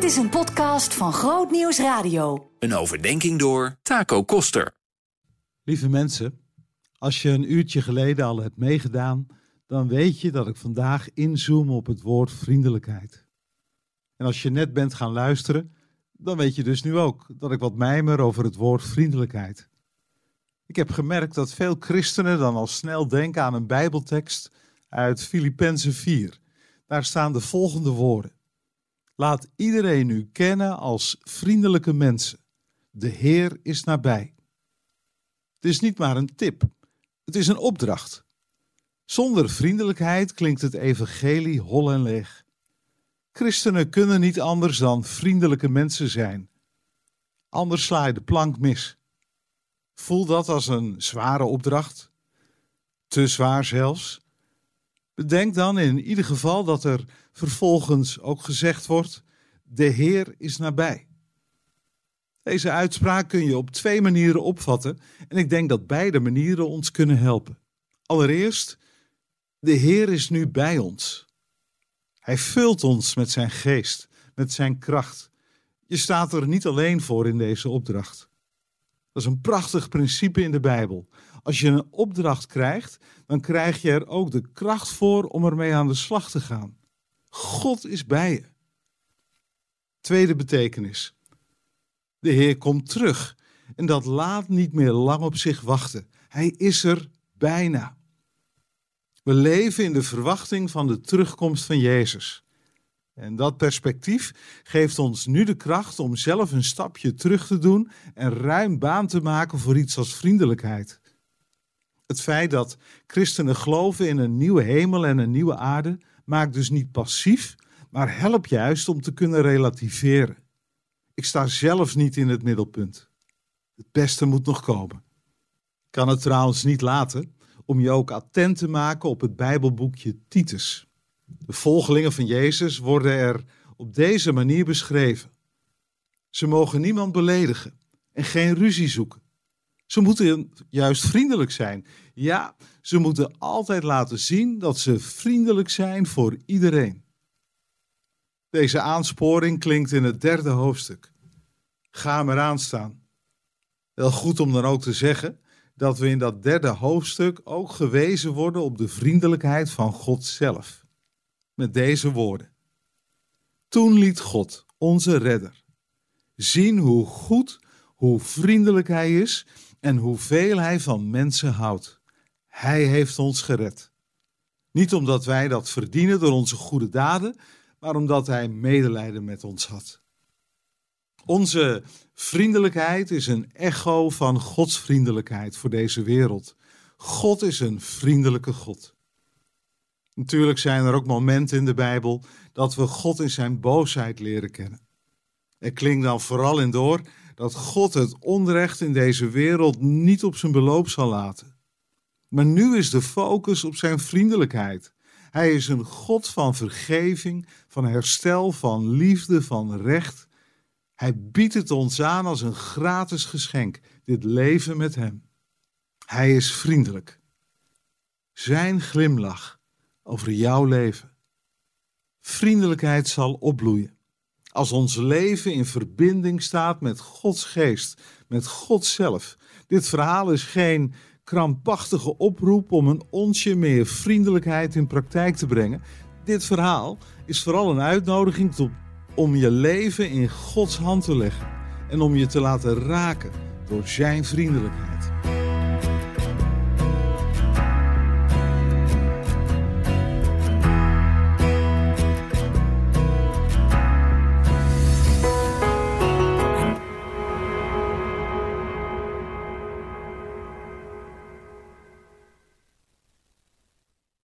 Dit is een podcast van Groot Nieuws Radio. Een overdenking door Taco Koster. Lieve mensen, als je een uurtje geleden al hebt meegedaan, dan weet je dat ik vandaag inzoom op het woord vriendelijkheid. En als je net bent gaan luisteren, dan weet je dus nu ook dat ik wat mijmer over het woord vriendelijkheid. Ik heb gemerkt dat veel christenen dan al snel denken aan een Bijbeltekst uit Filippenzen 4. Daar staan de volgende woorden. Laat iedereen u kennen als vriendelijke mensen. De Heer is nabij. Het is niet maar een tip, het is een opdracht. Zonder vriendelijkheid klinkt het evangelie hol en leeg. Christenen kunnen niet anders dan vriendelijke mensen zijn. Anders sla je de plank mis. Voel dat als een zware opdracht? Te zwaar zelfs? Bedenk dan in ieder geval dat er vervolgens ook gezegd wordt: De Heer is nabij. Deze uitspraak kun je op twee manieren opvatten en ik denk dat beide manieren ons kunnen helpen. Allereerst, de Heer is nu bij ons. Hij vult ons met zijn geest, met zijn kracht. Je staat er niet alleen voor in deze opdracht. Dat is een prachtig principe in de Bijbel. Als je een opdracht krijgt, dan krijg je er ook de kracht voor om ermee aan de slag te gaan. God is bij je. Tweede betekenis. De Heer komt terug en dat laat niet meer lang op zich wachten. Hij is er bijna. We leven in de verwachting van de terugkomst van Jezus. En dat perspectief geeft ons nu de kracht om zelf een stapje terug te doen en ruim baan te maken voor iets als vriendelijkheid. Het feit dat christenen geloven in een nieuwe hemel en een nieuwe aarde maakt dus niet passief, maar helpt juist om te kunnen relativeren. Ik sta zelfs niet in het middelpunt. Het beste moet nog komen. Ik kan het trouwens niet laten om je ook attent te maken op het Bijbelboekje Titus. De volgelingen van Jezus worden er op deze manier beschreven. Ze mogen niemand beledigen en geen ruzie zoeken. Ze moeten juist vriendelijk zijn. Ja, ze moeten altijd laten zien dat ze vriendelijk zijn voor iedereen. Deze aansporing klinkt in het derde hoofdstuk. Ga maar aan staan. Wel goed om dan ook te zeggen dat we in dat derde hoofdstuk ook gewezen worden op de vriendelijkheid van God zelf. Met deze woorden. Toen liet God, onze redder, zien hoe goed, hoe vriendelijk Hij is en hoeveel Hij van mensen houdt. Hij heeft ons gered. Niet omdat wij dat verdienen door onze goede daden, maar omdat Hij medelijden met ons had. Onze vriendelijkheid is een echo van Gods vriendelijkheid voor deze wereld. God is een vriendelijke God. Natuurlijk zijn er ook momenten in de Bijbel dat we God in zijn boosheid leren kennen. Er klinkt dan vooral in door dat God het onrecht in deze wereld niet op zijn beloop zal laten. Maar nu is de focus op zijn vriendelijkheid. Hij is een God van vergeving, van herstel, van liefde, van recht. Hij biedt het ons aan als een gratis geschenk, dit leven met Hem. Hij is vriendelijk. Zijn glimlach over jouw leven. Vriendelijkheid zal opbloeien. Als ons leven in verbinding staat met Gods geest, met God zelf. Dit verhaal is geen krampachtige oproep om een onsje meer vriendelijkheid in praktijk te brengen. Dit verhaal is vooral een uitnodiging tot, om je leven in Gods hand te leggen en om je te laten raken door Zijn vriendelijkheid.